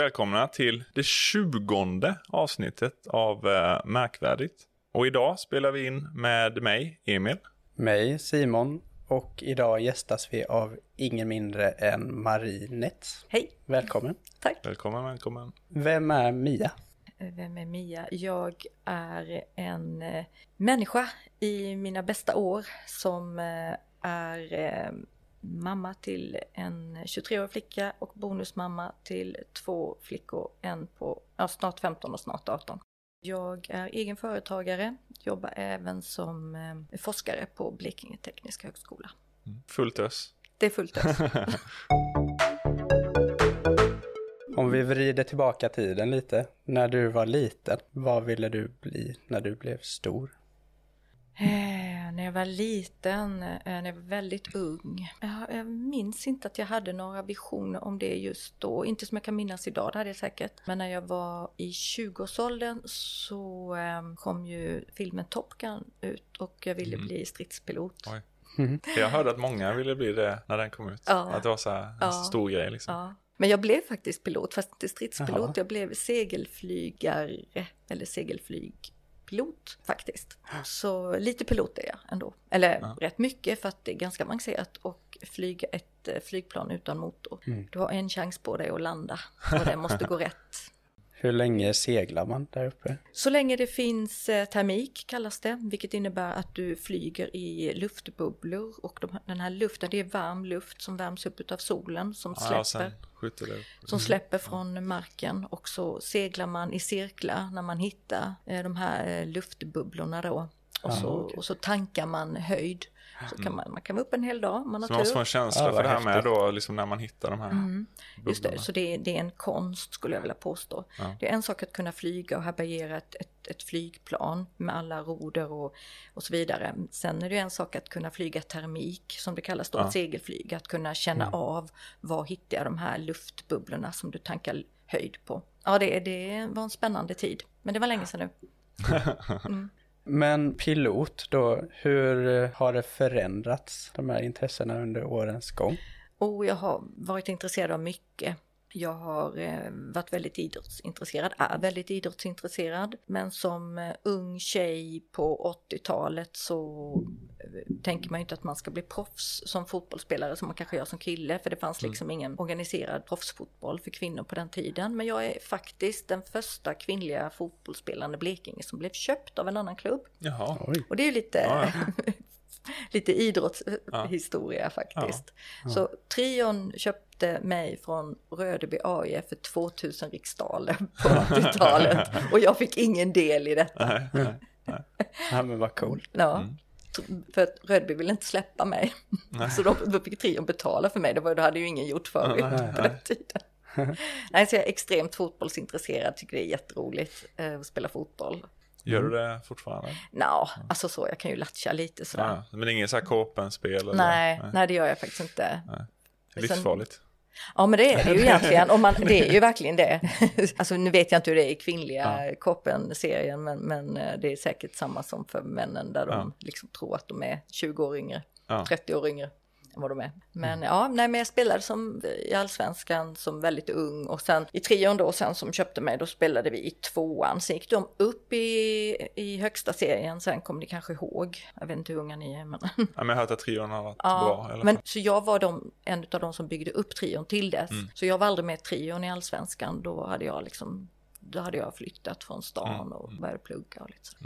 Välkomna till det tjugonde avsnittet av uh, Märkvärdigt. Och idag spelar vi in med mig, Emil. Mig, Simon. Och idag gästas vi av ingen mindre än Marie Nets. Hej! Välkommen! Tack! Välkommen, välkommen. Vem är Mia? Vem är Mia? Jag är en eh, människa i mina bästa år som eh, är eh, mamma till en 23-årig flicka och bonusmamma till två flickor, en på ja, snart 15 och snart 18. Jag är egen företagare, jobbar även som eh, forskare på Blekinge Tekniska Högskola. Mm. Fullt ös. Det är fullt ös. Om vi vrider tillbaka tiden lite. När du var liten, vad ville du bli när du blev stor? Eh, när jag var liten, eh, när jag var väldigt ung. Jag, jag minns inte att jag hade några visioner om det just då. Inte som jag kan minnas idag, det hade jag säkert. Men när jag var i 20-årsåldern så eh, kom ju filmen Top Gun ut och jag ville Mm. bli stridspilot. Oj. Jag hörde att många ville bli det när den kom ut. Ja. Att det var så här en Ja. stor grej liksom. Ja. Men jag blev faktiskt pilot, fast inte stridspilot. Jaha. Jag blev segelflygare, eller segelflygpilot faktiskt. Så lite pilot är jag ändå. Eller Ja. rätt mycket för att det är ganska avancerat och flyga ett eh, flygplan utan motor. Mm. Du har en chans på dig att landa och det måste gå rätt. Hur länge seglar man där uppe? Så länge det finns eh, termik kallas det, vilket innebär att du flyger i luftbubblor och de, den här luften, det är varm luft som värms upp av solen som Ja, släpper. upp. som släpper från marken och så seglar man i cirklar när man hittar eh, de här eh, luftbubblorna då. Och, så, okej. och så tankar man höjd. Så kan man, man kan vara uppe en hel dag, man har Så man måste få en känsla Ja, för det här med häftigt. då, liksom när man hittar de här Mm, just det, så det är, det är en konst skulle jag vilja påstå. Ja. Det är en sak att kunna flyga och härbärgera ett, ett, ett flygplan med alla roder och, och så vidare. Sen är det en sak att kunna flyga termik som det kallas då, Ja. ett segelflyg. Att kunna känna Mm. av var hittar jag de här luftbubblorna som du tankar höjd på. Ja, det, det var en spännande tid, men det var länge sedan nu. Men pilot då, hur eh, har det förändrats, de här intressena under årens gång? Oh, jag har varit intresserad av mycket. Jag har eh, varit väldigt idrottsintresserad, är väldigt idrottsintresserad. Men som eh, ung tjej på 80-talet så eh, tänker man ju inte att man ska bli proffs som fotbollsspelare som man kanske gör som kille. För det fanns liksom ingen organiserad proffsfotboll för kvinnor på den tiden. Men jag är faktiskt den första kvinnliga fotbollsspelaren i Blekinge som blev köpt av en annan klubb. Jaha. Oj. Och det är ju lite, Ja, lite idrottshistoria faktiskt. Så Trion köpte mig från Rödeby AIF för 2000 riksdaler på 80-talet och jag fick ingen del i detta. Nej, nej. Ja men vad coolt. Ja. För att Rödeby ville inte släppa mig. Så då, då fick Trion betala för mig. Det, var, det hade ju ingen gjort förut Nej, på den tiden. Nej, så jag är extremt fotbollsintresserad, tycker det är jätteroligt eh, att spela fotboll. Gör du det fortfarande? Nå, alltså så, jag kan ju latcha lite sådär. Ja, men inget så här korpenspel? eller? nej, nej, det gör jag faktiskt inte. Det är livsfarligt. Ja men det är det ju egentligen, och man, det är ju verkligen det. Alltså nu vet jag inte hur det är i kvinnliga Korpen-serien men, men eh, det är säkert samma som för männen där de Ja. liksom tror att de är 20 år yngre, Ja. 30 år yngre vad de är. Men ja, nej men jag spelade som i allsvenskan som väldigt ung och sen i trion då sen som köpte mig då spelade vi i tvåan. Sen gick de upp i, i högsta serien, sen kommer ni kanske ihåg, jag vet inte hur unga ni är men Ja, men jag har hört att trion har varit Ja, bra. alla men så jag var de, en av de som byggde upp trion till dess. Mm. Så jag var aldrig med i trion i allsvenskan. Då hade jag liksom, då hade jag flyttat från stan Mm, och började plugga och lite så.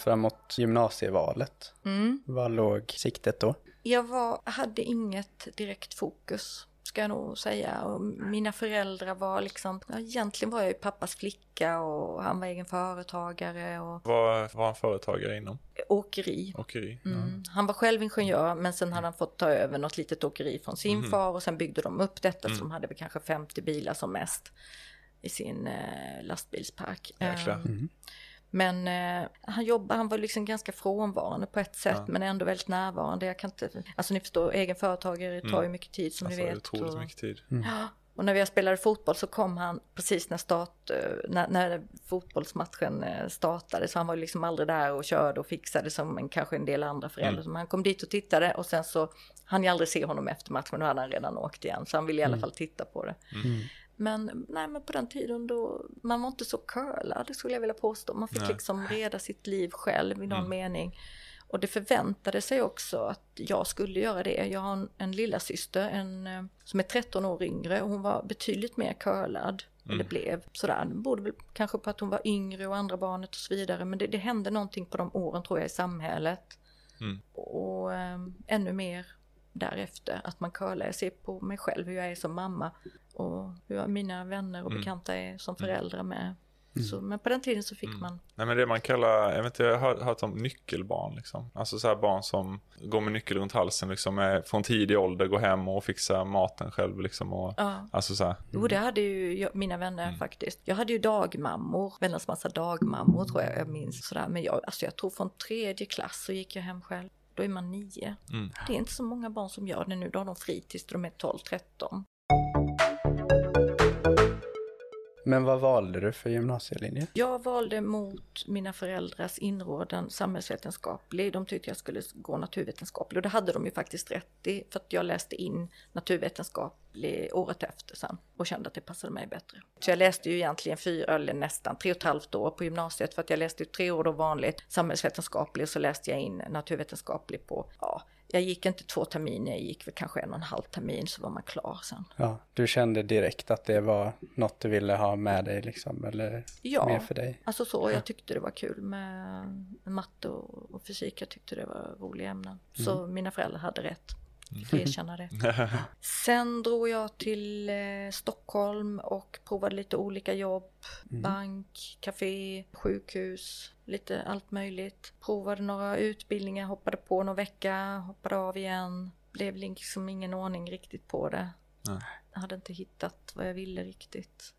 Framåt gymnasievalet, Mm. vad låg siktet då? Jag var, hade inget direkt fokus. ska jag nog säga. Och mina föräldrar var liksom, ja, egentligen var jag ju pappas flicka och han var egen företagare och Var, var han företagare inom åkeri. åkeri? Mm. Han var själv ingenjör men sen hade han fått ta över något litet åkeri från sin Mhm. far och sen byggde de upp detta Mm. så de hade väl kanske 50 bilar som mest i sin eh, lastbilspark. Jäklar. Mm. men eh, han jobbade, han var liksom ganska frånvarande på ett sätt Ja. men ändå väldigt närvarande. Jag kan inte, alltså ni förstår, egen företagare tar Mm. ju mycket tid som Alltså, ni vet. otroligt och, mycket tid. Ja, Och när vi spelade fotboll så kom han precis när, start, eh, när, när fotbollsmatchen eh, startade. Så han var liksom aldrig där och körde och fixade som en, kanske en del andra föräldrar. Mm. han kom dit och tittade och sen så han jag aldrig se honom efter matchen. Då hade han redan åkt igen. Så han ville i alla mm. fall titta på det. Mm. Men, nej, men på den tiden då, man var inte så curlad skulle jag vilja påstå. Man fick nej. liksom reda sitt liv själv i någon mm. mening. Och det förväntade sig också att jag skulle göra det. Jag har en, en lilla syster en, eh, som är 13 år yngre och hon var betydligt mer curlad. Mm. Eller blev sådär. Det borde väl kanske på att hon var yngre och andra barnet och så vidare. Men det, det hände någonting på de åren tror jag i samhället. Mm. Och eh, ännu mer därefter. Att man curlar. Jag ser på mig själv hur jag är som mamma. Och hur mina vänner och mm. bekanta är som mm. föräldrar med. Mm. Så, men på den tiden så fick mm. man. Nej men det man kallar, jag vet inte, jag har hört om nyckelbarn liksom. Alltså så här barn som går med nyckel runt halsen liksom, är, från tidig ålder, går hem och fixar maten själv liksom. Och, ja. Alltså så här. Mm. Jo det hade ju jag, mina vänner mm. faktiskt. Jag hade ju dagmammor, vänners massa dagmammor tror jag jag minns sådär. Men jag, alltså jag tror från tredje klass så gick jag hem själv. Då är man nio. Mm. Det är inte så många barn som gör det nu, då har de fritids, de är 12-13. Men vad valde du för gymnasielinje? Jag valde mot mina föräldrars inrådan samhällsvetenskaplig. De tyckte jag skulle gå naturvetenskaplig och det hade de ju faktiskt rätt i för att jag läste in naturvetenskaplig året efter sen och kände att det passade mig bättre. Så jag läste ju egentligen fyra eller nästan tre och ett halvt år på gymnasiet för att jag läste ju tre år då vanligt samhällsvetenskaplig och så läste jag in naturvetenskaplig på ja, jag gick inte två terminer, jag gick väl kanske en och en halv termin så var man klar sen. Ja, du kände direkt att det var något du ville ha med dig liksom, eller ja, mer för dig? alltså så, jag tyckte det var kul med matte och, och fysik, jag tyckte det var roliga ämnen. Så mm. mina föräldrar hade rätt. Fick erkänna det. Sen drog jag till eh, Stockholm och provade lite olika jobb. Mm. Bank, café, sjukhus, lite allt möjligt. Provade några utbildningar, hoppade på någon vecka, hoppade av igen. Blev liksom ingen ordning riktigt på det. Nej. Jag hade inte hittat vad jag ville riktigt.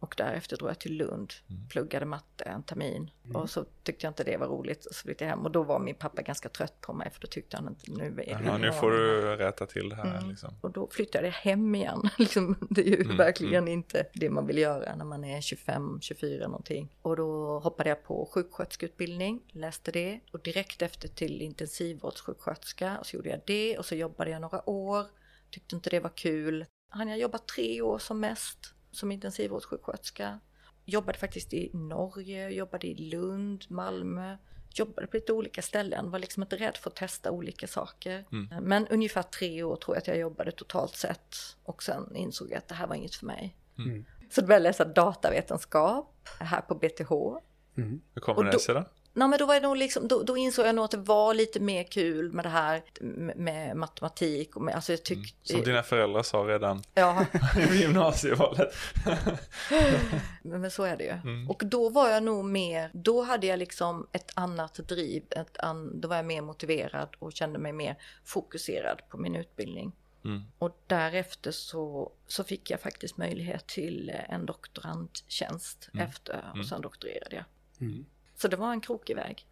Och därefter drog jag till Lund, mm. pluggade matte en termin. Mm. Och så tyckte jag inte det var roligt och så flyttade jag hem. Och då var min pappa ganska trött på mig för då tyckte han inte nu är ja, nu får du rätta till det här. Mm. Liksom. Och då flyttade jag hem igen. liksom, det är ju mm, verkligen mm. inte det man vill göra när man är 25, 24 någonting. Och då hoppade jag på sjuksköterskeutbildning, läste det och direkt efter till intensivvårdssjuksköterska. Och så gjorde jag det och så jobbade jag några år. Tyckte inte det var kul. Han jag jobbat tre år som mest som intensivvårdssjuksköterska. Jobbade faktiskt i Norge, jobbade i Lund, Malmö, jobbade på lite olika ställen, var liksom inte rädd för att testa olika saker. Mm. Men ungefär tre år tror jag att jag jobbade totalt sett och sen insåg jag att det här var inget för mig. Mm. Så då började jag läsa datavetenskap här på BTH. Mm. Hur kommer det sig då? Nej, men då, var det nog liksom, då, då, insåg jag nog att det var lite mer kul med det här med, matematik. Och med, alltså jag tyck, mm. Som dina föräldrar sa redan ja. i gymnasievalet. men, men så är det ju. Mm. Och då var jag nog mer, då hade jag liksom ett annat driv. Ett an, då var jag mer motiverad och kände mig mer fokuserad på min utbildning. Mm. Och därefter så, så fick jag faktiskt möjlighet till en doktorandtjänst mm. efter och mm. sen doktorerade jag. Så det var en krokig väg.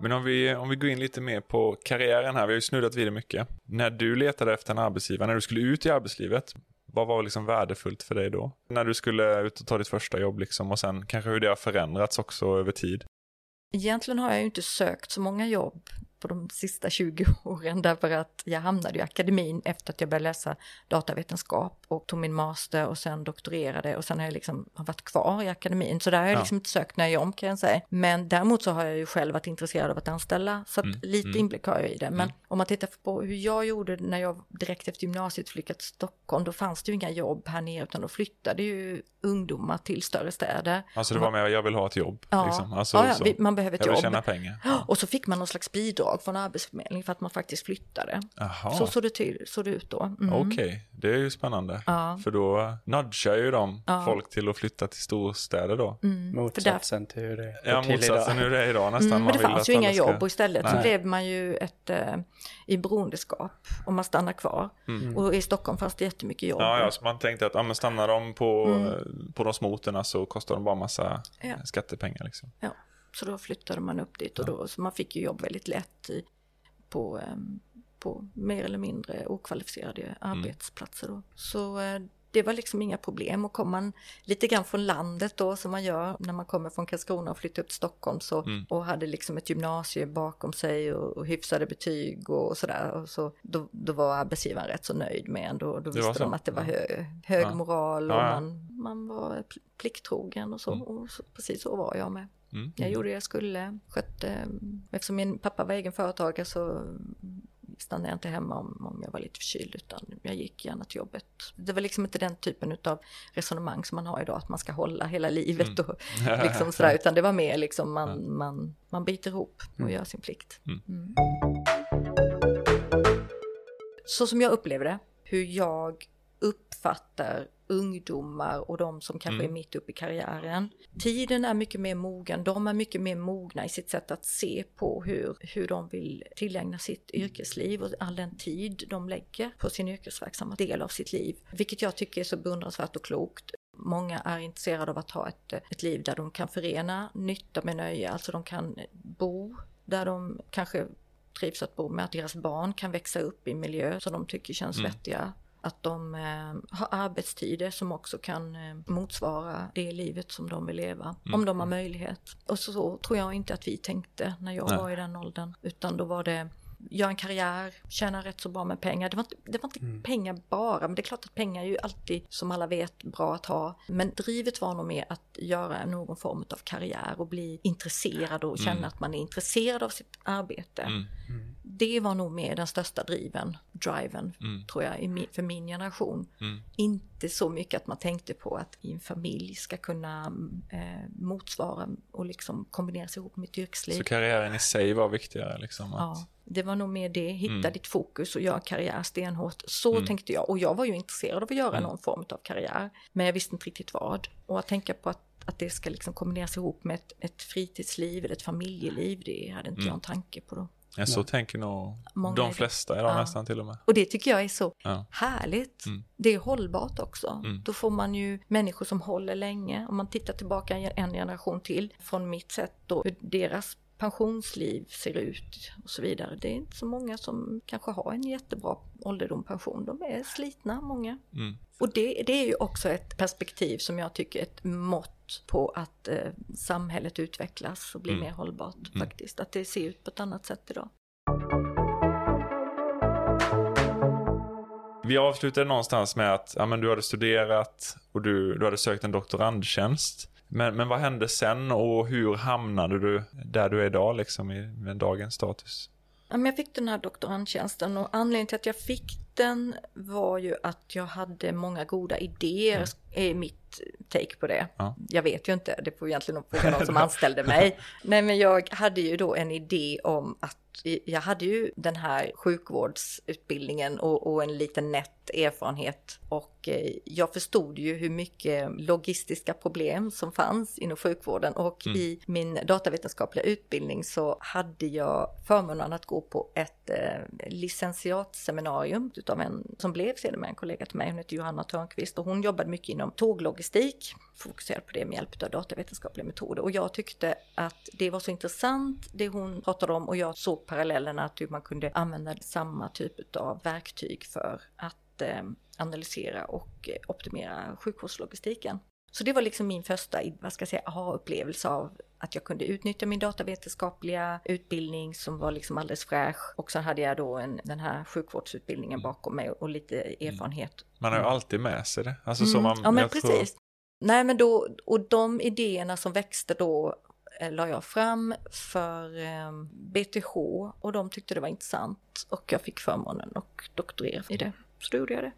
Men om vi, om vi går in lite mer på karriären här, vi har ju snuddat vid det mycket. När du letade efter en arbetsgivare, när du skulle ut i arbetslivet, vad var liksom värdefullt för dig då? När du skulle ut och ta ditt första jobb liksom och sen kanske hur det har förändrats också över tid? Egentligen har jag ju inte sökt så många jobb på de sista 20 åren därför att jag hamnade i akademin efter att jag började läsa datavetenskap och tog min master och sen doktorerade och sen har jag liksom varit kvar i akademin. Så där har jag ja. liksom inte sökt några jobb kan jag säga. Men däremot så har jag ju själv varit intresserad av att anställa så att mm. lite mm. inblick har jag i det. Men mm. om man tittar på hur jag gjorde när jag direkt efter gymnasiet flyttade till Stockholm, då fanns det ju inga jobb här nere utan då flyttade ju ungdomar till större städer. Alltså det var med, jag vill ha ett jobb. Ja, liksom. alltså, ja, ja man behöver ett jag jobb. Jag vill tjäna pengar. Och så fick man någon slags bidrag från Arbetsförmedlingen för att man faktiskt flyttade. Aha. Så såg det, till, såg det ut då. Mm. Okej, okay. det är ju spännande. Ja. För då nudgar ju de ja. folk till att flytta till storstäder då. Mm. Motsatsen till hur det är Ja, motsatsen hur det är idag nästan. Mm, men det fanns ju inga jobb och istället Nej. så blev man ju ett äh, i beroendeskap om man stannar kvar. Mm. Och i Stockholm fanns det jättemycket jobb. Ja, ja så man tänkte att ja, men stannar de på, mm. på de små orterna så kostar de bara massa ja. skattepengar liksom. Ja. Så då flyttade man upp dit och då, så man fick ju jobb väldigt lätt i, på, um, på mer eller mindre okvalificerade arbetsplatser då. Så eh, det var liksom inga problem och kom man lite grann från landet då som man gör när man kommer från Karlskrona och flyttar upp till Stockholm så, Mm. och hade liksom ett gymnasium bakom sig och, och hyfsade betyg och sådär. Och så, då, då var arbetsgivaren rätt så nöjd med en. Då, då visste de att det var hö, hög Ja. moral och Ja, ja. Man, man var pl- plikttrogen och så. Mm. Och så, precis så var jag med. Mm. Jag gjorde det jag skulle, skötte, eftersom min pappa var egen företagare så stannade jag inte hemma om, om jag var lite förkyld utan jag gick gärna till jobbet. Det var liksom inte den typen av resonemang som man har idag att man ska hålla hela livet och liksom sådär utan det var mer liksom man, man, man biter ihop och Mm. gör sin plikt. Mm. Mm. Så som jag upplever det, hur jag uppfattar ungdomar och de som kanske Mm. är mitt uppe i karriären. Tiden är mycket mer mogen, de är mycket mer mogna i sitt sätt att se på hur, hur de vill tillägna sitt yrkesliv och all den tid de lägger på sin yrkesverksamma del av sitt liv. Vilket jag tycker är så beundransvärt och klokt. Många är intresserade av att ha ett, ett liv där de kan förena nytta med nöje, alltså de kan bo där de kanske trivs att bo med, att deras barn kan växa upp i miljö som de tycker känns Mm. vettiga. Att de eh, har arbetstider som också kan eh, motsvara det livet som de vill leva, Mm. om de har möjlighet. Och så, så tror jag inte att vi tänkte när jag Nej. var i den åldern, utan då var det göra en karriär, tjäna rätt så bra med pengar. Det var inte, det var inte Mm. pengar bara, men det är klart att pengar är ju alltid, som alla vet, bra att ha. Men drivet var nog mer att göra någon form av karriär och bli intresserad och känna Mm. att man är intresserad av sitt arbete. Mm. Mm. Det var nog mer den största driven, driven, Mm. tror jag, för min generation. Mm. Inte så mycket att man tänkte på att i en familj ska kunna eh, motsvara och liksom kombineras ihop med ett yrkesliv. Så karriären i sig var viktigare liksom? Att, Ja, det var nog mer det, hitta Mm. ditt fokus och göra karriär stenhårt. Så Mm. tänkte jag och jag var ju intresserad av att göra Mm. någon form av karriär. Men jag visste inte riktigt vad. Och att tänka på att, att det ska liksom kombineras ihop med ett, ett fritidsliv eller ett familjeliv, det hade inte Mm. jag en tanke på då. Ja, så Ja. tänker nog Många de flesta idag Ja. nästan till och med. Och det tycker jag är så Ja. härligt. Mm. Det är hållbart också. Mm. Då får man ju människor som håller länge. Om man tittar tillbaka en generation till från mitt sätt då, hur deras pensionsliv ser ut och så vidare. Det är inte så många som kanske har en jättebra ålderdom pension. De är slitna, många. Mm. Och det, det är ju också ett perspektiv som jag tycker är ett mått på att eh, samhället utvecklas och blir Mm. mer hållbart Mm. faktiskt. Att det ser ut på ett annat sätt idag. Vi avslutade någonstans med att ja, men du hade studerat och du, du hade sökt en doktorandtjänst. Men, men vad hände sen och hur hamnade du där du är idag liksom i, med dagens status? Jag fick den här doktorandtjänsten och anledningen till att jag fick den var ju att jag hade många goda idéer, är mitt take på det. Ja. Jag vet ju inte, det får egentligen fråga någon som anställde mig. Nej, men jag hade ju då en idé om att jag hade ju den här sjukvårdsutbildningen och, och en liten nätt erfarenhet och eh, jag förstod ju hur mycket logistiska problem som fanns inom sjukvården och Mm. i min datavetenskapliga utbildning så hade jag förmånen att gå på ett Eh, licentiatseminarium utav en som blev sedermera en kollega till mig, hon heter Johanna Törnqvist och hon jobbade mycket inom tåglogistik, fokuserade på det med hjälp av datavetenskapliga metoder. Och jag tyckte att det var så intressant det hon pratade om och jag såg parallellerna att hur man kunde använda samma typ av verktyg för att eh, analysera och eh, optimera sjukvårdslogistiken. Så det var liksom min första, vad ska jag säga, aha-upplevelse av att jag kunde utnyttja min datavetenskapliga utbildning som var liksom alldeles fräsch. Och sen hade jag då en, den här sjukvårdsutbildningen bakom mig och lite erfarenhet. Man har ju alltid med sig det. Alltså, så Mm. man, ja men precis. Tror, Nej men då, och de idéerna som växte då eh, la jag fram för eh, BTH och de tyckte det var intressant och jag fick förmånen att doktorera i det. Så då gjorde jag det.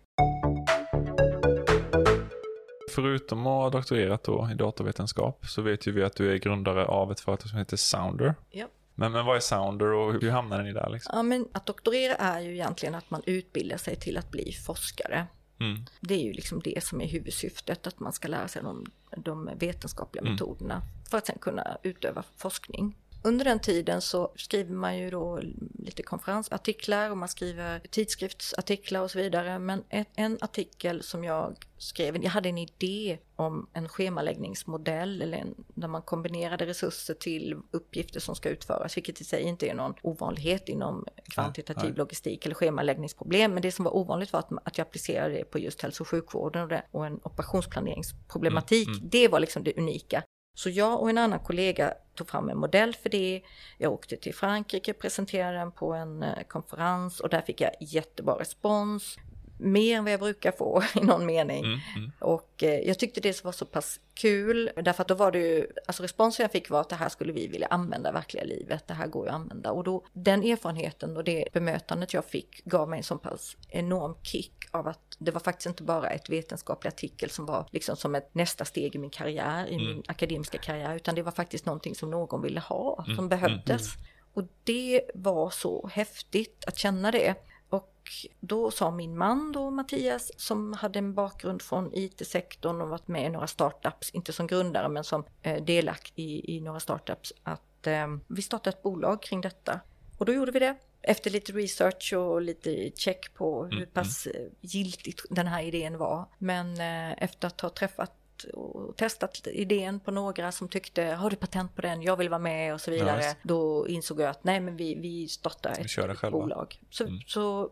Förutom att ha doktorerat då i datavetenskap så vet ju vi att du är grundare av ett företag som heter Sounder. Ja. Men, men vad är Sounder och hur hamnade ni där liksom? Ja men att doktorera är ju egentligen att man utbildar sig till att bli forskare. Mm. Det är ju liksom det som är huvudsyftet, att man ska lära sig de, de vetenskapliga Mm. metoderna för att sen kunna utöva forskning. Under den tiden så skriver man ju då lite konferensartiklar och man skriver tidskriftsartiklar och så vidare. Men ett, en artikel som jag skrev, jag hade en idé om en schemaläggningsmodell eller en, där man kombinerade resurser till uppgifter som ska utföras, vilket i sig inte är någon ovanlighet inom kvantitativ ja, logistik eller schemaläggningsproblem. Men det som var ovanligt var att, att jag applicerade det på just hälso och sjukvården och, det, och en operationsplaneringsproblematik. Mm, mm. Det var liksom det unika. Så jag och en annan kollega tog fram en modell för det. Jag åkte till Frankrike, presenterade den på en eh, konferens och där fick jag jättebra respons mer än vad jag brukar få i någon mening. Mm, mm. Och eh, jag tyckte det var så pass kul, därför att då var det ju, alltså responsen jag fick var att det här skulle vi vilja använda i verkliga livet, det här går ju att använda. Och då, den erfarenheten och det bemötandet jag fick gav mig en så pass enorm kick av att det var faktiskt inte bara ett vetenskaplig artikel som var liksom som ett nästa steg i min karriär, i mm. min akademiska karriär, utan det var faktiskt någonting som någon ville ha, som mm, behövdes. Mm, och det var så häftigt att känna det. Och då sa min man då, Mattias, som hade en bakgrund från IT-sektorn och varit med i några startups, inte som grundare men som eh, delaktig i, i några startups, att eh, vi startade ett bolag kring detta. Och då gjorde vi det. Efter lite research och lite check på hur mm, pass mm. giltigt den här idén var. Men eh, efter att ha träffat och testat idén på några som tyckte, har du patent på den, jag vill vara med och så vidare. Ja, då insåg jag att nej men vi, vi startar ett, ett bolag. Så, mm. så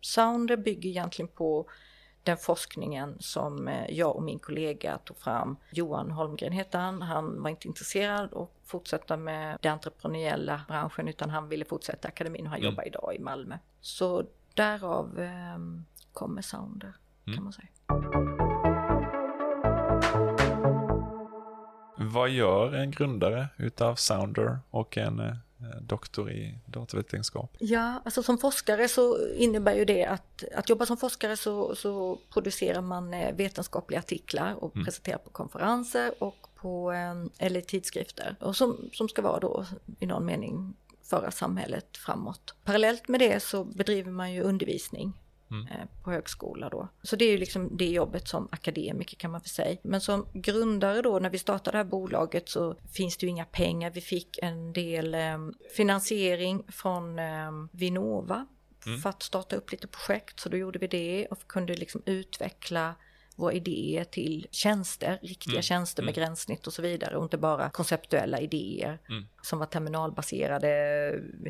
Sounder bygger egentligen på den forskningen som eh, jag och min kollega tog fram. Johan Holmgren heter han. Han var inte intresserad att fortsätta med den entreprenöriella branschen utan han ville fortsätta akademin och han mm. jobbar idag i Malmö. Så därav eh, kommer Sounder mm. kan man säga. Vad gör en grundare utav Sounder och en eh, doktor i datavetenskap? Ja, alltså som forskare så innebär ju det att, att jobba som forskare så, så producerar man eh, vetenskapliga artiklar och mm. presenterar på konferenser och på, eh, eller tidskrifter. Och som, som ska vara då i någon mening föra samhället framåt. Parallellt med det så bedriver man ju undervisning Mm. Eh, på högskola då. Så det är ju liksom det jobbet som akademiker kan man väl säga. Men som grundare då när vi startade det här bolaget så finns det ju inga pengar. Vi fick en del eh, finansiering från eh, Vinnova mm. för att starta upp lite projekt. Så då gjorde vi det och kunde liksom utveckla våra idéer till tjänster, riktiga mm. tjänster med mm. gränssnitt och så vidare och inte bara konceptuella idéer mm. som var terminalbaserade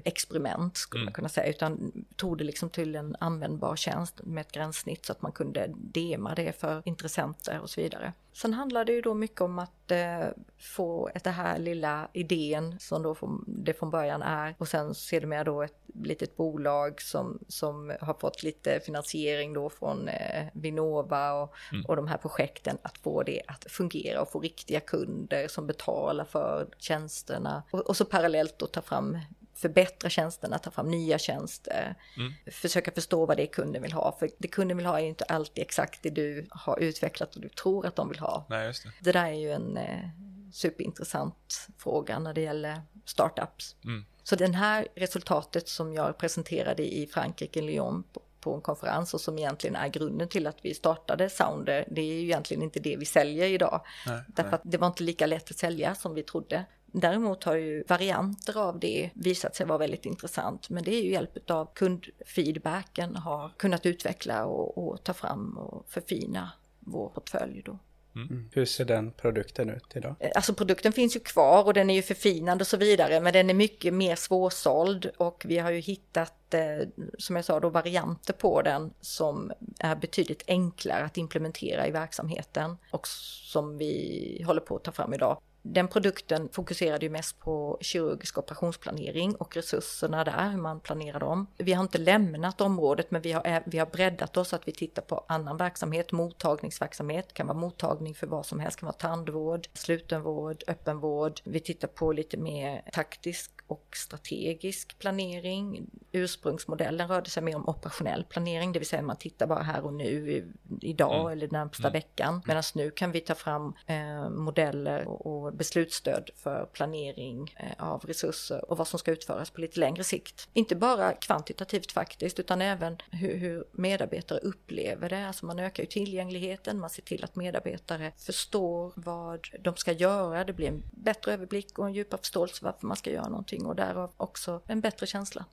experiment skulle man mm. kunna säga utan tog det liksom till en användbar tjänst med ett gränssnitt så att man kunde dema det för intressenter och så vidare. Sen handlar det ju då mycket om att eh, få det här lilla idén som då från, det från början är. Och sen ser med då ett litet bolag som, som har fått lite finansiering då från eh, Vinnova och, mm. och de här projekten. Att få det att fungera och få riktiga kunder som betalar för tjänsterna. Och, och så parallellt då ta fram förbättra tjänsterna, ta fram nya tjänster, mm. försöka förstå vad det är kunden vill ha. För det kunden vill ha är ju inte alltid exakt det du har utvecklat och du tror att de vill ha. Nej, det. det där är ju en eh, superintressant fråga när det gäller startups. Mm. Så den här resultatet som jag presenterade i Frankrike, Lyon, på, på en konferens och som egentligen är grunden till att vi startade Sounder, det är ju egentligen inte det vi säljer idag. Nej, Därför nej. att det var inte lika lätt att sälja som vi trodde. Däremot har ju varianter av det visat sig vara väldigt intressant, men det är ju hjälp av kundfeedbacken har kunnat utveckla och, och ta fram och förfina vår portfölj då. Mm. mm. Hur ser den produkten ut idag? Eh, alltså produkten finns ju kvar och den är ju förfinad och så vidare men den är mycket mer svårsåld och vi har ju hittat eh, som jag sa då varianter på den som är betydligt enklare att implementera i verksamheten och som vi håller på att ta fram idag. Den produkten fokuserade ju mest på kirurgisk operationsplanering och resurserna där, hur man planerar dem. Vi har inte lämnat området men vi har, vi har breddat oss att vi tittar på annan verksamhet, mottagningsverksamhet, kan vara mottagning för vad som helst, kan vara tandvård, slutenvård, öppenvård. Vi tittar på lite mer taktisk och strategisk planering. Ursprungsmodellen rörde sig mer om operationell planering, det vill säga man tittar bara här och nu, idag mm. eller närmsta mm. veckan. Medan nu kan vi ta fram eh, modeller och, och beslutsstöd för planering eh, av resurser och vad som ska utföras på lite längre sikt. Inte bara kvantitativt faktiskt utan även hur, hur medarbetare upplever det. Alltså man ökar ju tillgängligheten, man ser till att medarbetare förstår vad de ska göra. Det blir en bättre överblick och en djupare förståelse varför man ska göra någonting och därav också en bättre känsla.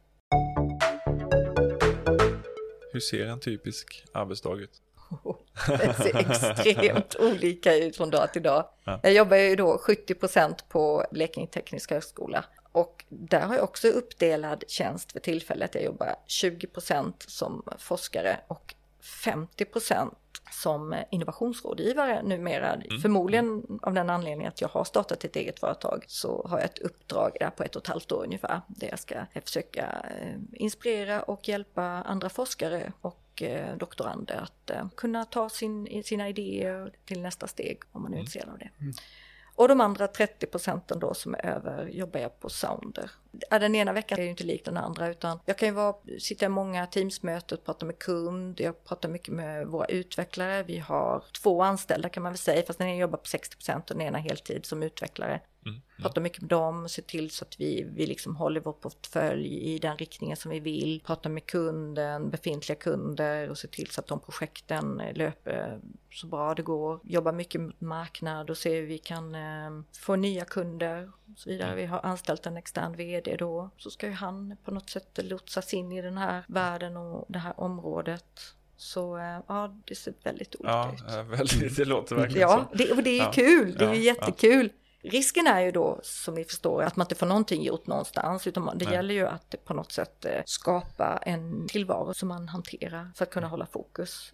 Hur ser en typisk arbetsdag ut? Det ser extremt olika ut från dag till dag. Ja. Jag jobbar ju då 70% på Blekinge Tekniska Högskola och där har jag också uppdelad tjänst för tillfället. Jag jobbar 20% som forskare och 50% som innovationsrådgivare numera. Mm. Förmodligen av den anledningen att jag har startat ett eget företag så har jag ett uppdrag där på ett och ett halvt år ungefär där jag ska försöka eh, inspirera och hjälpa andra forskare och eh, doktorander att eh, kunna ta sin, sina idéer till nästa steg om man är mm. intresserad av det. Mm. Och de andra 30 procenten då som är över jobbar jag på Sounder. Den ena veckan är ju inte lik den andra utan jag kan ju vara, sitta i många teamsmöten, prata med kund, jag pratar mycket med våra utvecklare. Vi har två anställda kan man väl säga, fast den ena jobbar på 60 procent och den ena heltid som utvecklare. Mm. Pratar mycket med dem, ser till så att vi, vi liksom håller vår portfölj i den riktningen som vi vill. Pratar med kunden, befintliga kunder och ser till så att de projekten löper så bra det går. Jobbar mycket med marknad och ser hur vi kan eh, få nya kunder och så vidare. Vi har anställt en extern vd då. Så ska ju han på något sätt lotsas in i den här världen och det här området. Så eh, ja, det ser väldigt olika ja, ut. Ja, väldigt, det låter verkligen ja, så. Det, och det är ja, kul, det är ju jättekul. Risken är ju då, som ni förstår, att man inte får någonting gjort någonstans, utan det Nej. gäller ju att på något sätt eh, skapa en tillvaro som man hanterar för att kunna hålla fokus.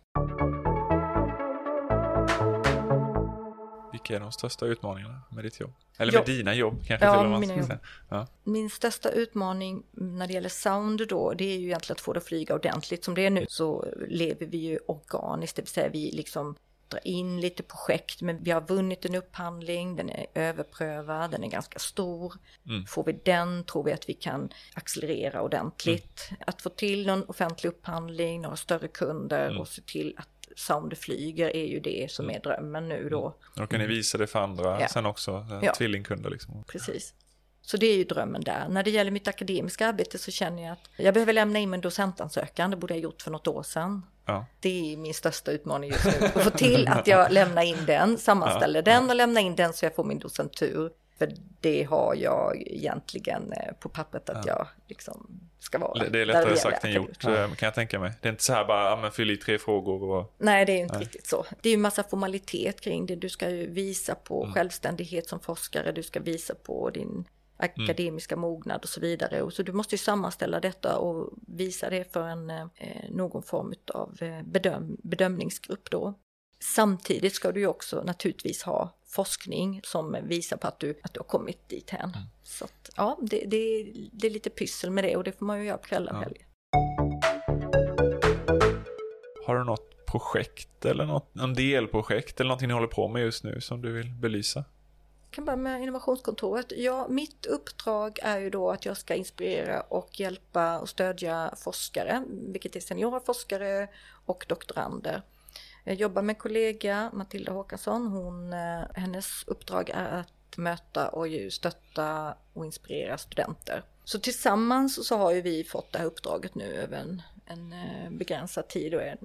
Vilka är de största utmaningarna med ditt jobb? Eller med dina jobb kanske ja, till och. Mina jobb. Ja. Min största utmaning när det gäller sound då, det är ju egentligen att få det att flyga ordentligt. Som det är nu så lever vi ju organiskt, det vill säga vi liksom dra in lite projekt, men vi har vunnit en upphandling, den är överprövad, den är ganska stor. Mm. Får vi den tror vi att vi kan accelerera ordentligt. Mm. Att få till någon offentlig upphandling, några större kunder mm. och se till att Sound flyger är ju det som är drömmen nu då. Mm. Då kan ni visa det för andra ja. sen också, ja. tvillingkunder liksom. Precis. Så det är ju drömmen där. När det gäller mitt akademiska arbete så känner jag att jag behöver lämna in min docentansökan, det borde jag gjort för något år sedan. Ja. Det är min största utmaning just nu, att få till att jag lämnar in den, sammanställer ja. den och lämnar in den så jag får min docentur. För det har jag egentligen eh, på pappret att jag liksom ska vara. Det är lättare det sagt än gjort ja. kan jag tänka mig. Det är inte så här bara, ja men fyll i tre frågor och... Nej, det är inte Nej. riktigt så. Det är ju massa formalitet kring det. Du ska ju visa på mm. självständighet som forskare, du ska visa på din akademiska mm. mognad och så vidare. Och så du måste ju sammanställa detta och visa det för en, eh, någon form av eh, bedöm, bedömningsgrupp då. Samtidigt ska du ju också naturligtvis ha forskning som visar på att du, att du har kommit dit hän. Mm. Så att, ja, det, det, det, är lite pyssel med det och det får man ju göra på kvällar och ja. Har du något projekt eller något, någon delprojekt eller någonting ni håller på med just nu som du vill belysa? Kan börja med innovationskontoret. Ja, mitt uppdrag är ju då att jag ska inspirera och hjälpa och stödja forskare, vilket är seniora forskare och doktorander. Jag jobbar med kollega Matilda Håkansson. Hon, eh, hennes uppdrag är att möta och stötta och inspirera studenter. Så tillsammans så har ju vi fått det här uppdraget nu över en, en eh, begränsad tid, och ett,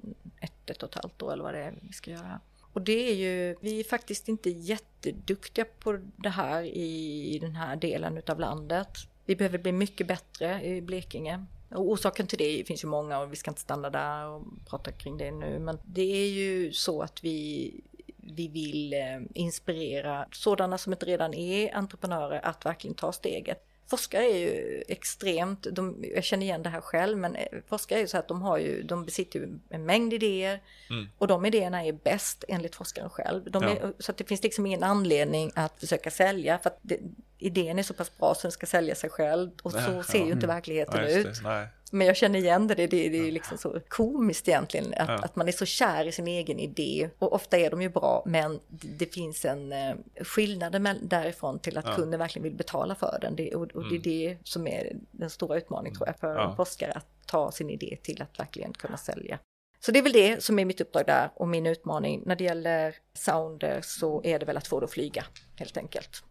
ett och ett halvt år eller vad det är vi ska göra. Och det är ju, vi är faktiskt inte jätteduktiga på det här i den här delen utav landet. Vi behöver bli mycket bättre i Blekinge. Och orsaken till det finns ju många och vi ska inte stanna där och prata kring det nu. Men det är ju så att vi, vi vill eh, inspirera sådana som inte redan är entreprenörer att verkligen ta steget. Forskare är ju extremt, de, jag känner igen det här själv, men eh, forskare är ju så att de har ju, de besitter ju en mängd idéer mm. och de idéerna är bäst enligt forskaren själv. De är, Så att det finns liksom ingen anledning att försöka sälja för det, idén är så pass bra så den ska sälja sig själv och så ja, ser ju inte verkligheten ja, ut. Men jag känner igen det, det, det, det är liksom så komiskt egentligen att, ja. att man är så kär i sin egen idé och ofta är de ju bra men det finns en eh, skillnad därifrån till att ja. kunden verkligen vill betala för den det, och, och det är mm. det som är den stora utmaningen tror jag för ja. forskare att ta sin idé till att verkligen kunna sälja. Så det är väl det som är mitt uppdrag där och min utmaning. När det gäller sounder så är det väl att få det att flyga helt enkelt.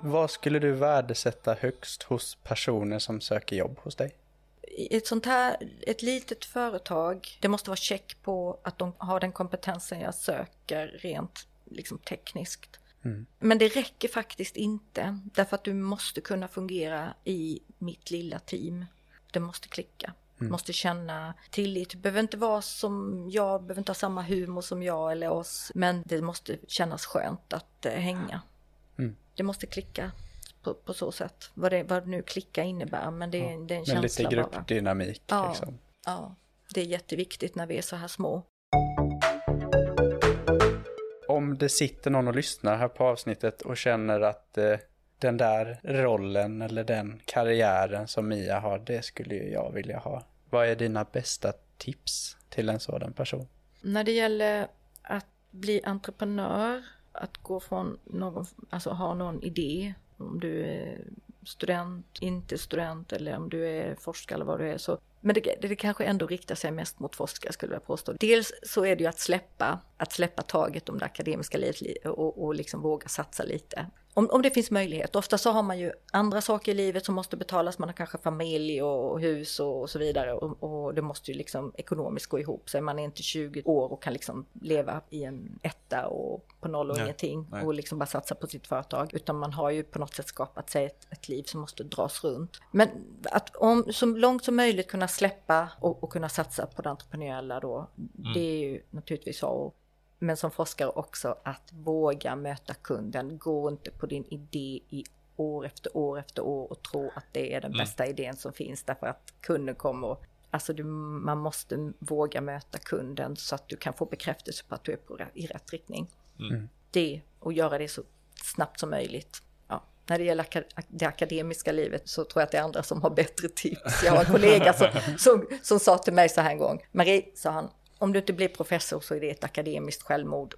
Vad skulle du värdesätta högst hos personer som söker jobb hos dig? I ett sånt här, ett litet företag, det måste vara check på att de har den kompetensen jag söker rent liksom tekniskt. Mm. Men det räcker faktiskt inte, därför att du måste kunna fungera i mitt lilla team. Det måste klicka. Mm. Måste känna tillit. Det behöver inte vara som jag, behöver inte ha samma humor som jag eller oss. Men det måste kännas skönt att eh, hänga. Mm. Det måste klicka på, på så sätt. Vad det, vad nu klicka innebär, men det, är- det är en lite känsla bara. gruppdynamik Ja. liksom. Ja, det är jätteviktigt när vi är så här små. Om det sitter någon och lyssnar här på avsnittet och känner att eh, den där rollen eller den karriären som Mia har, det skulle ju jag vilja ha. Vad är dina bästa tips till en sådan person? När det gäller att bli entreprenör, att gå från någon, alltså ha någon idé, om du är student, inte student eller om du är forskare eller vad du är så. Men det, det, kanske ändå riktar sig mest mot forskare skulle jag påstå. Dels så är det ju att släppa, att släppa taget om det akademiska livet li- och, och liksom våga satsa lite. Om, om det finns möjlighet. Ofta så har man ju andra saker i livet som måste betalas. Man har kanske familj och hus och, och så vidare. Och, och det måste ju liksom ekonomiskt gå ihop. Så man är inte 20 år och kan liksom leva i en etta och på noll och Nej, ingenting. nej. Och liksom bara satsa på sitt företag. Utan man har ju på något sätt skapat sig ett, ett liv som måste dras runt. Men att om så långt som möjligt kunna släppa och, och kunna satsa på det entreprenöriella då. Det är ju naturligtvis A och. Men som forskare också att våga möta kunden. Gå inte på din idé i år efter år efter år och tro att det är den bästa idén som finns därför att kunden kommer. Alltså du, man måste våga möta kunden så att du kan få bekräftelse på att du är på, i rätt riktning. Det och göra det så snabbt som möjligt. När det gäller det akademiska livet så tror jag att det är andra som har bättre tips. Jag har en kollega som, som, som sa till mig så här en gång. Marie, sa han, om du inte blir professor så är det ett akademiskt självmord.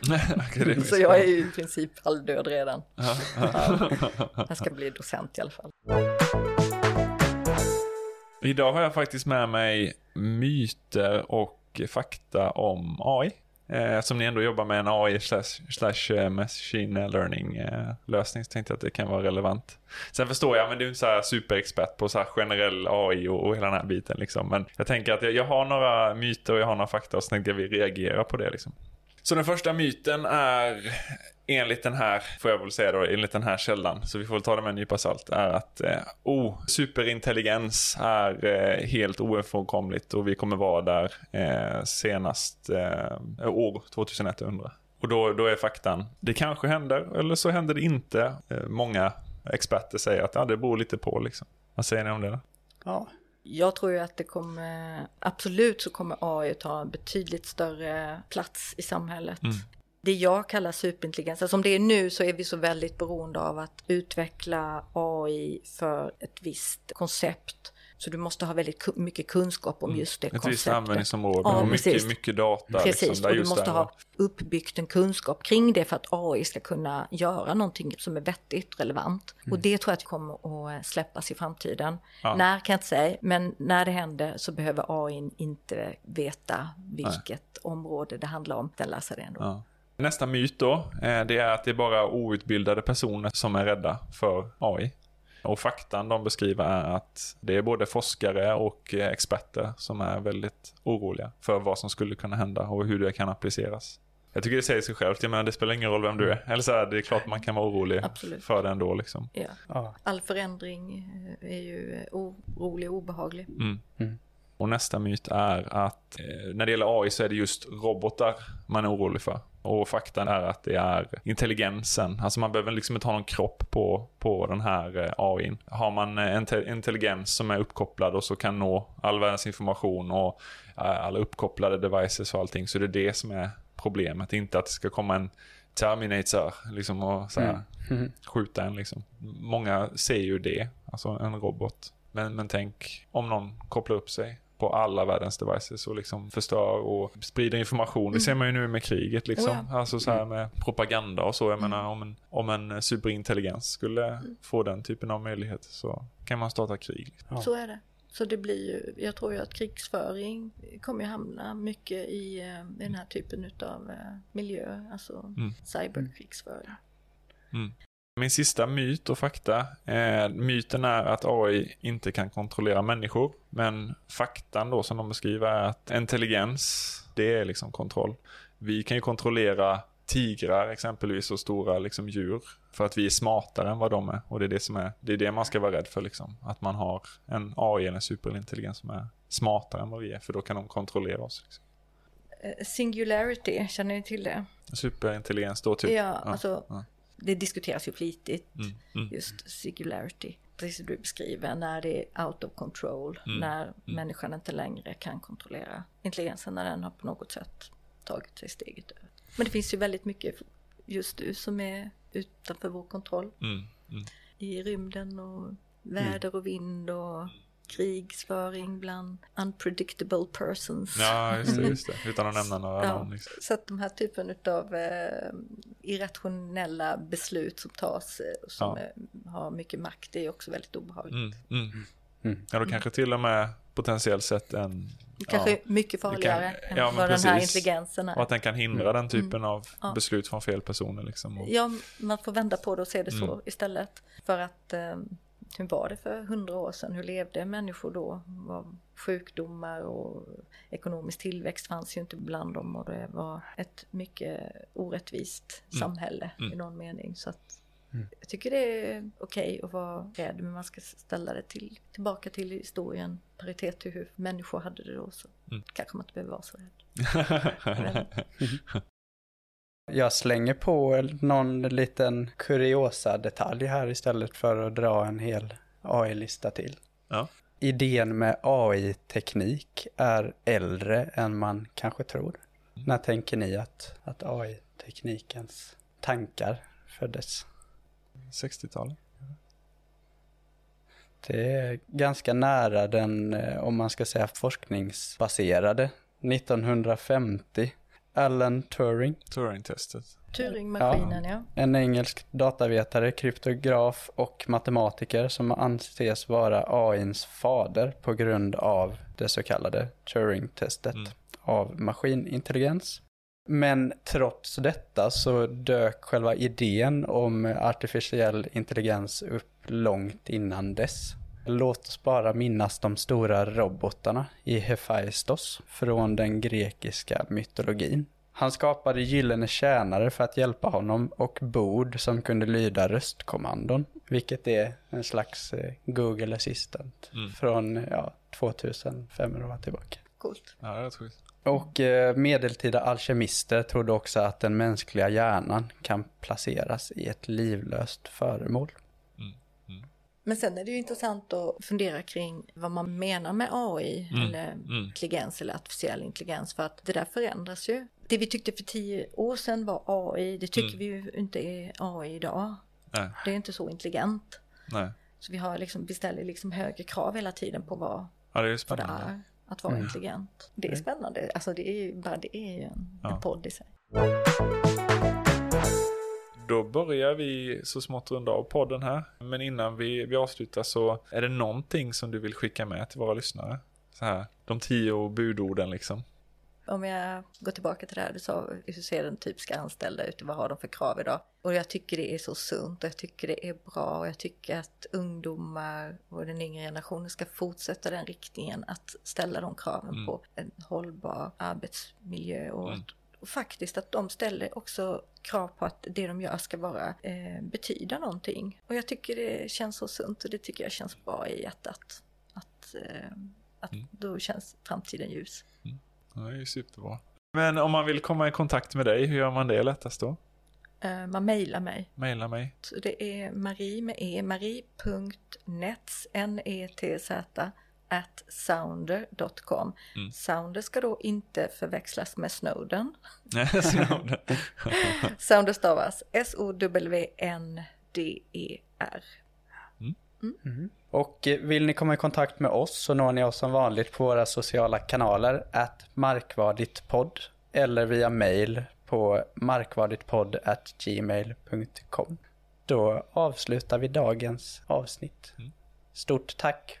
Akademiskt. Så jag är ju i princip halvdöd redan. Ja, Ja. Jag ska bli docent i alla fall. Idag har jag faktiskt med mig myter och fakta om AI. Eh, som ni ändå jobbar med en AI slash, slash eh, machine learning eh, lösning så tänkte jag att det kan vara relevant. Sen förstår jag, men du är en så här superexpert på så här generell AI och, och hela den här biten liksom. Men jag tänker att jag, jag har några myter och jag har några fakta och så tänkte jag vi reagerar på det liksom. Så den första myten är enligt den här, får jag väl säga då, enligt den här källan, så vi får väl ta det med en nypa salt, är att eh, oh, superintelligens är eh, helt oöverkomligt och vi kommer vara där eh, senast eh, eh år 2100. Och då, då är faktan, det kanske händer eller så händer det inte. Eh, många experter säger att ja, det beror lite på liksom. Vad säger ni om det? Då? Ja, jag tror ju att det kommer, absolut så kommer AI att ta en betydligt större plats i samhället. Mm. Det jag kallar superintelligens, alltså som det är nu så är vi så väldigt beroende av att utveckla AI för ett visst koncept. Så du måste ha väldigt mycket kunskap om just det Ett visst konceptet. användningsområde Ja, och mycket, mycket data. Precis, liksom, och du måste där- ha uppbyggt en kunskap kring det för att AI ska kunna göra någonting som är vettigt, relevant. Och det tror jag att kommer att släppas i framtiden. Mm. Ja. När kan jag inte säga, men när det händer så behöver AI inte veta vilket område det handlar om. Den läser det ändå. Ja. Nästa myt då, eh, det är att det är bara outbildade personer som är rädda för AI. Och faktan de beskriver är att det är både forskare och experter som är väldigt oroliga för vad som skulle kunna hända och hur det kan appliceras. Jag tycker det säger sig självt, jag menar det spelar ingen roll vem du är. Eller så här, det är klart man kan vara orolig Absolut. för det ändå liksom. Ja. ja. All förändring är ju orolig och obehaglig. Mm. Mm. Och nästa myt är att eh, när det gäller AI så är det just robotar man är orolig för. Och faktan är att det är intelligensen. Alltså man behöver liksom inte ha någon kropp på, på den här eh, AIn. Har man eh, en te- intelligens som är uppkopplad och så kan nå all världens information och eh, alla uppkopplade devices och allting så är det det som är problemet. Inte att det ska komma en Terminator liksom och så här, Mm. skjuta en liksom. Många ser ju det, alltså en robot. Men, men tänk om någon kopplar upp sig på alla världens devices och liksom förstör och sprider information. Det ser man ju nu med kriget liksom. Oh Alltså så här med propaganda och så. Jag menar om en, om en superintelligens skulle få den typen av möjlighet så kan man starta krig. Ja. Så är det. Så det blir ju, jag tror ju att krigsföring kommer ju hamna mycket i eh, den här typen av miljö, alltså Mm. cyberkrigsföring. Min sista myt och fakta. Eh, myten är att AI inte kan kontrollera människor. Men faktan då som de beskriver är att intelligens, det är liksom kontroll. Vi kan ju kontrollera tigrar exempelvis och stora liksom, djur. För att vi är smartare än vad de är. Och det är det som är, det är det man ska vara rädd för liksom. Att man har en AI eller en superintelligens som är smartare än vad vi är. För då kan de kontrollera oss. Liksom. Eh, Singularity, känner ni till det? Superintelligens då typ? Ja, alltså ja. Det diskuteras ju flitigt. Mm, mm, Just singularity, precis som du beskriver, när det är out of control, Mm, när människan inte längre kan kontrollera intelligensen, när den har på något sätt tagit sig steget över. Men det finns ju väldigt mycket just nu som är utanför vår kontroll. mm, mm. I rymden och väder och vind och krigsföring bland unpredictable persons. Ja, just det, just det. Utan att nämna några Ja, namn. Liksom. Så att de här typen av eh, irrationella beslut som tas eh, och som Ja. eh, har mycket makt det är också väldigt obehagligt. Mm, mm. Mm. Ja, då kanske till och med potentiellt sett en... Kanske ja, mycket farligare kan- än ja, vad den här precis. intelligensen och är. att den kan hindra den typen av Ja. beslut från fel personer. Liksom. Och, Ja, man får vända på det och se det så Mm. istället. För att eh, hur var det för hundra år sedan? Hur levde människor då? Var sjukdomar och ekonomisk tillväxt fanns ju inte bland dem och det var ett mycket orättvist Mm. samhälle Mm. i någon mening. Så att Mm. jag tycker det är okej att vara rädd men man ska ställa det till, tillbaka till historien, paritet till hur människor hade det då så Mm. kanske man inte behöver vara så rädd. Jag slänger på någon liten kuriosa detalj här istället för att dra en hel AI-lista till. Ja. Idén med AI-teknik är äldre än man kanske tror. När tänker ni att, att AI-teknikens tankar föddes? 60-talet. Det är ganska nära den, eh, om man ska säga forskningsbaserade. 1950, Alan Turing, Turing-testet. Turingmaskinen ja. en engelsk datavetare, kryptograf och matematiker som anses vara AIns fader på grund av det så kallade Turing-testet Mm. av maskinintelligens. Men trots detta så dök själva idén om artificiell intelligens upp långt innan dess. Låt oss bara minnas de stora robotarna i Hephaistos från den grekiska mytologin. Han skapade gyllene tjänare för att hjälpa honom och bord som kunde lyda röstkommandon, vilket är en slags eh, Google Assistant Mm. från ja, 2500 år tillbaka. Coolt. Ja, det är. Och eh, medeltida alkemister trodde också att den mänskliga hjärnan kan placeras i ett livlöst föremål. Men sen är det ju intressant att fundera kring vad man menar med AI Mm, eller mm. intelligens eller artificiell intelligens för att det där förändras ju. Det vi tyckte för tio år sedan var AI, det tycker Mm. vi ju inte är AI idag. Nej, Det är inte så intelligent. nej. Så vi, har liksom, vi ställer liksom högre krav hela tiden på vad, Ja, det är vad det är att vara Mm. intelligent. Det är spännande, alltså det är ju bara det är ju en, Ja. en podd i sig. Då börjar vi så smått runda av podden här. Men innan vi, vi avslutar så är det någonting som du vill skicka med till våra lyssnare? Så här, de tio budorden liksom. Om jag går tillbaka till det här du sa, hur ser den typiska anställda ut, vad har de för krav idag? Och jag tycker det är så sunt och jag tycker det är bra och jag tycker att ungdomar och den yngre generationen ska fortsätta den riktningen att ställa de kraven Mm. på en hållbar arbetsmiljö och, Mm. Och faktiskt att de ställer också krav på att det de gör ska vara eh, betyda någonting. Och jag tycker det känns så sunt och det tycker jag känns bra i hjärtat. Att, eh, att Mm. då känns framtiden ljus. Ja, Det är ju superbra. Men om man vill komma i kontakt med dig, hur gör man det lättast då? Eh, man mejlar mig. Maila mig. Så det är Marie med e, marie.nets, n-e-t-z, at sounder.com. Mm. Sounder ska då inte förväxlas med Snowden. Snowden. Sounder stavas S-O-W-N-D-E-R. Och eh, vill ni komma i kontakt med oss så når ni oss som vanligt på våra sociala kanaler at markvarditpodd eller via mail på markvarditpodd at gmail.com. Då avslutar vi dagens avsnitt. Mm. Stort tack